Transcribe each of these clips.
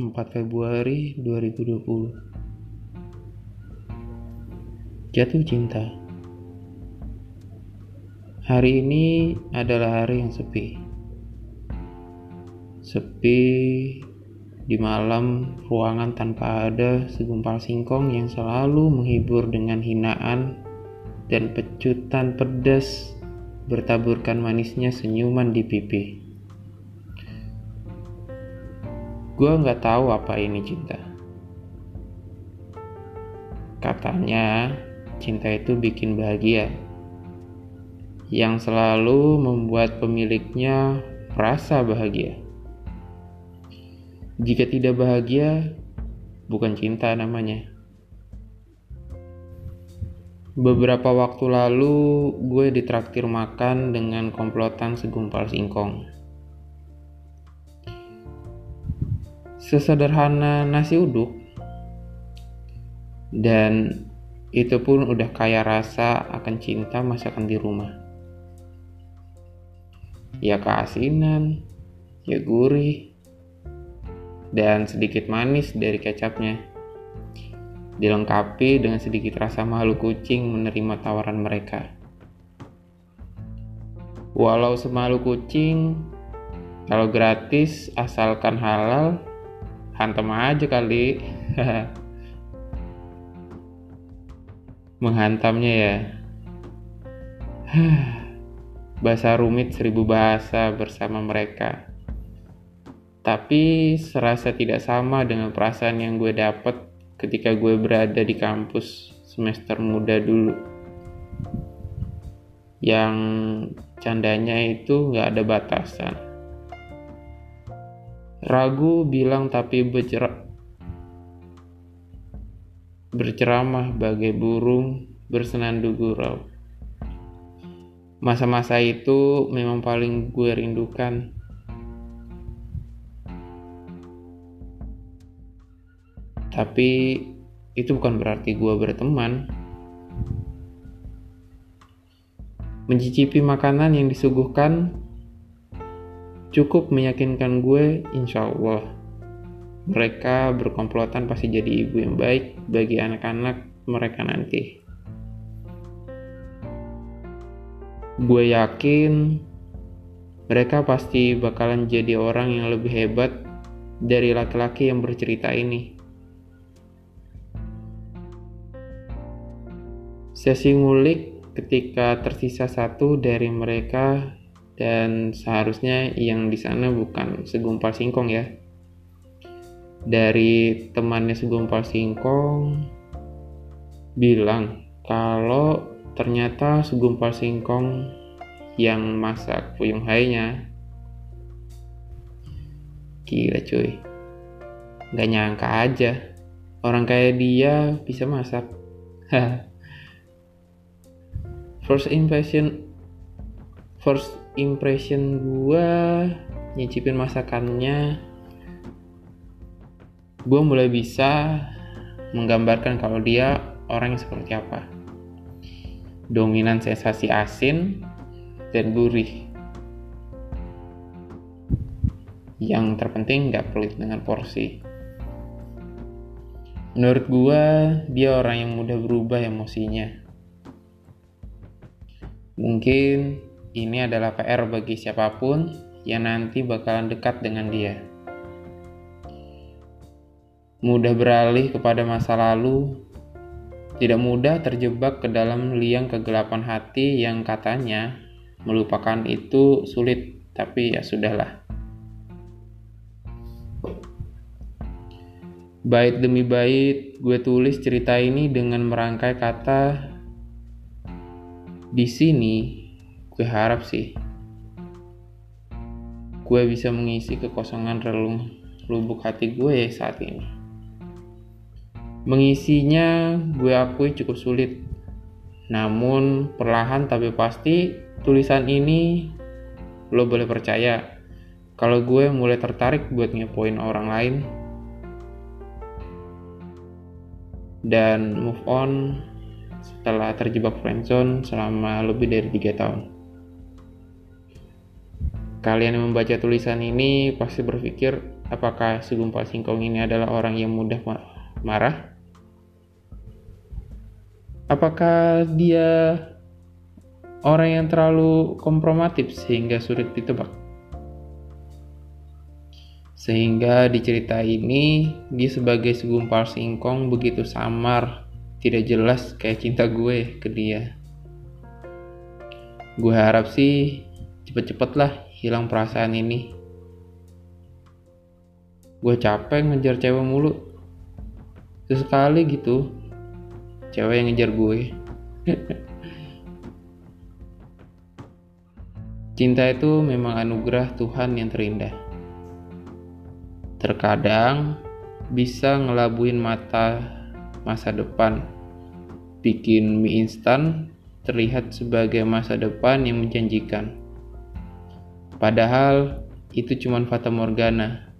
4 Februari 2020 Jatuh cinta. Hari ini adalah hari yang sepi. Sepi di malam ruangan tanpa ada segumpal singkong yang selalu menghibur dengan hinaan dan pecutan pedas bertaburkan manisnya senyuman di pipi. Gue nggak tahu apa ini cinta. Katanya cinta itu bikin bahagia, yang selalu membuat pemiliknya merasa bahagia. Jika tidak bahagia, bukan cinta namanya. Beberapa waktu lalu gue ditraktir makan dengan komplotan segumpal singkong. Sesederhana nasi uduk. Dan itu pun udah kaya rasa akan cinta masakan di rumah. Ya keasinan, ya gurih, dan sedikit manis dari kecapnya dilengkapi dengan sedikit rasa malu kucing menerima tawaran mereka. Walau semalu kucing, kalau gratis asalkan halal, hantam aja kali. Menghantamnya ya. bahasa rumit seribu bahasa bersama mereka. Tapi serasa tidak sama dengan perasaan yang gue dapat ketika gue berada di kampus semester muda dulu yang candanya itu nggak ada batasan ragu bilang tapi bercer berceramah bagai burung bersenandung gurau masa-masa itu memang paling gue rindukan. Tapi itu bukan berarti gue berteman. Mencicipi makanan yang disuguhkan cukup meyakinkan gue insya Allah. Mereka berkomplotan pasti jadi ibu yang baik bagi anak-anak mereka nanti. Gue yakin mereka pasti bakalan jadi orang yang lebih hebat dari laki-laki yang bercerita ini. Sesi ngulik ketika tersisa satu dari mereka dan seharusnya yang di sana bukan segumpal singkong ya. Dari temannya segumpal singkong bilang kalau ternyata segumpal singkong yang masak puyung hainya. Gila cuy. Nggak nyangka aja. Orang kayak dia bisa masak. First impression first impression gue nyicipin masakannya gue mulai bisa menggambarkan kalau dia orang yang seperti apa. Dominan sensasi asin dan gurih. Yang terpenting gak pelit dengan porsi. Menurut gue dia orang yang mudah berubah emosinya. Mungkin ini adalah PR bagi siapa pun yang nanti bakalan dekat dengan dia. Mudah beralih kepada masa lalu, tidak mudah terjebak ke dalam liang kegelapan hati yang katanya melupakan itu sulit, tapi ya sudahlah. Bait demi bait, gue tulis cerita ini dengan merangkai kata di sini gue harap sih gue bisa mengisi kekosongan relung lubuk hati gue ya saat ini. Mengisinya gue akui cukup sulit. Namun perlahan tapi pasti tulisan ini lo boleh percaya kalau gue mulai tertarik buat ngepoin orang lain. Dan move on setelah terjebak friendzone selama lebih dari tiga tahun. Kalian yang membaca tulisan ini pasti berpikir, apakah segumpal singkong ini adalah orang yang mudah marah? Apakah dia orang yang terlalu kompromatif sehingga sulit ditebak? Sehingga di cerita ini, dia sebagai segumpal singkong begitu samar, tidak jelas kayak cinta gue ke dia. Gue harap sih cepet-cepet lah hilang perasaan ini. Gue capek ngejar cewek mulu. Sesekali gitu, cewek yang ngejar gue. Cinta itu memang anugerah Tuhan yang terindah. Terkadang bisa ngelabuin mata masa depan, bikin mie instan terlihat sebagai masa depan yang menjanjikan. Padahal itu cuma fata morgana.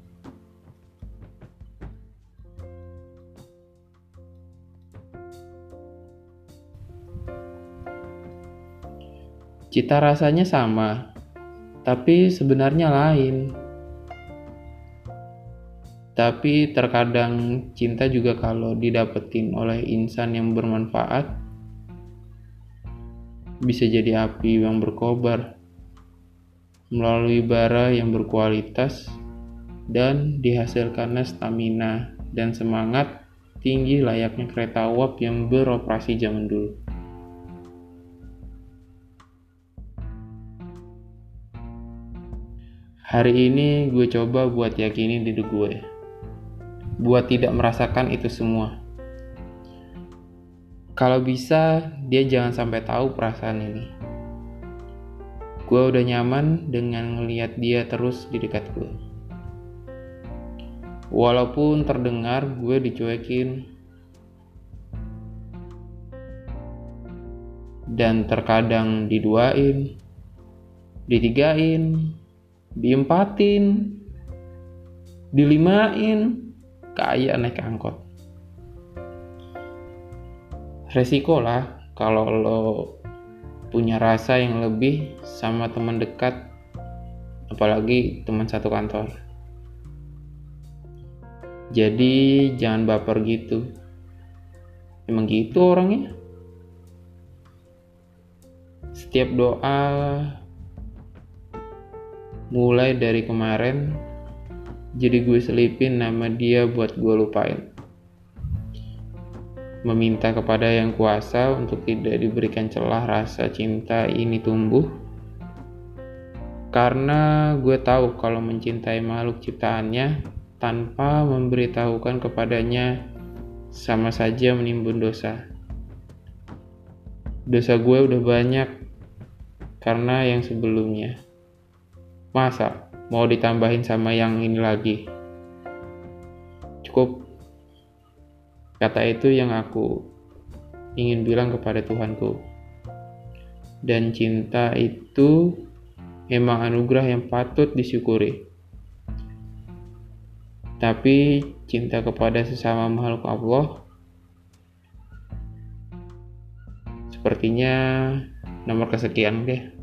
Cita rasanya sama, tapi sebenarnya lain. Tapi terkadang cinta juga kalau didapetin oleh insan yang bermanfaat bisa jadi api yang berkobar melalui bara yang berkualitas dan dihasilkannya stamina dan semangat tinggi layaknya kereta uap yang beroperasi zaman dulu. Hari ini gue coba buat yakini diri gue. Buat tidak merasakan itu semua. Kalau bisa, dia jangan sampai tahu perasaan ini Gue udah nyaman dengan ngeliat dia terus di dekat gue. Walaupun terdengar gue dicuekin dan terkadang diduain, ditigain, diempatin, dilimain, kayak naik angkot. Resiko lah kalau lo punya rasa yang lebih sama teman dekat apalagi teman satu kantor. Jadi jangan baper gitu. Emang gitu orangnya? Setiap doa mulai dari kemarin jadi gue selipin nama dia buat gue lupain meminta kepada Yang Kuasa untuk tidak diberikan celah rasa cinta ini tumbuh. Karena gue tahu kalau mencintai makhluk ciptaannya tanpa memberitahukan kepadanya sama saja menimbun dosa. Dosa gue udah banyak karena yang sebelumnya. Masa mau ditambahin sama yang ini lagi? Cukup Kata itu yang aku ingin bilang kepada Tuhanku. Dan cinta itu memang anugerah yang patut disyukuri. Tapi cinta kepada sesama makhluk Allah sepertinya nomor kesekian deh.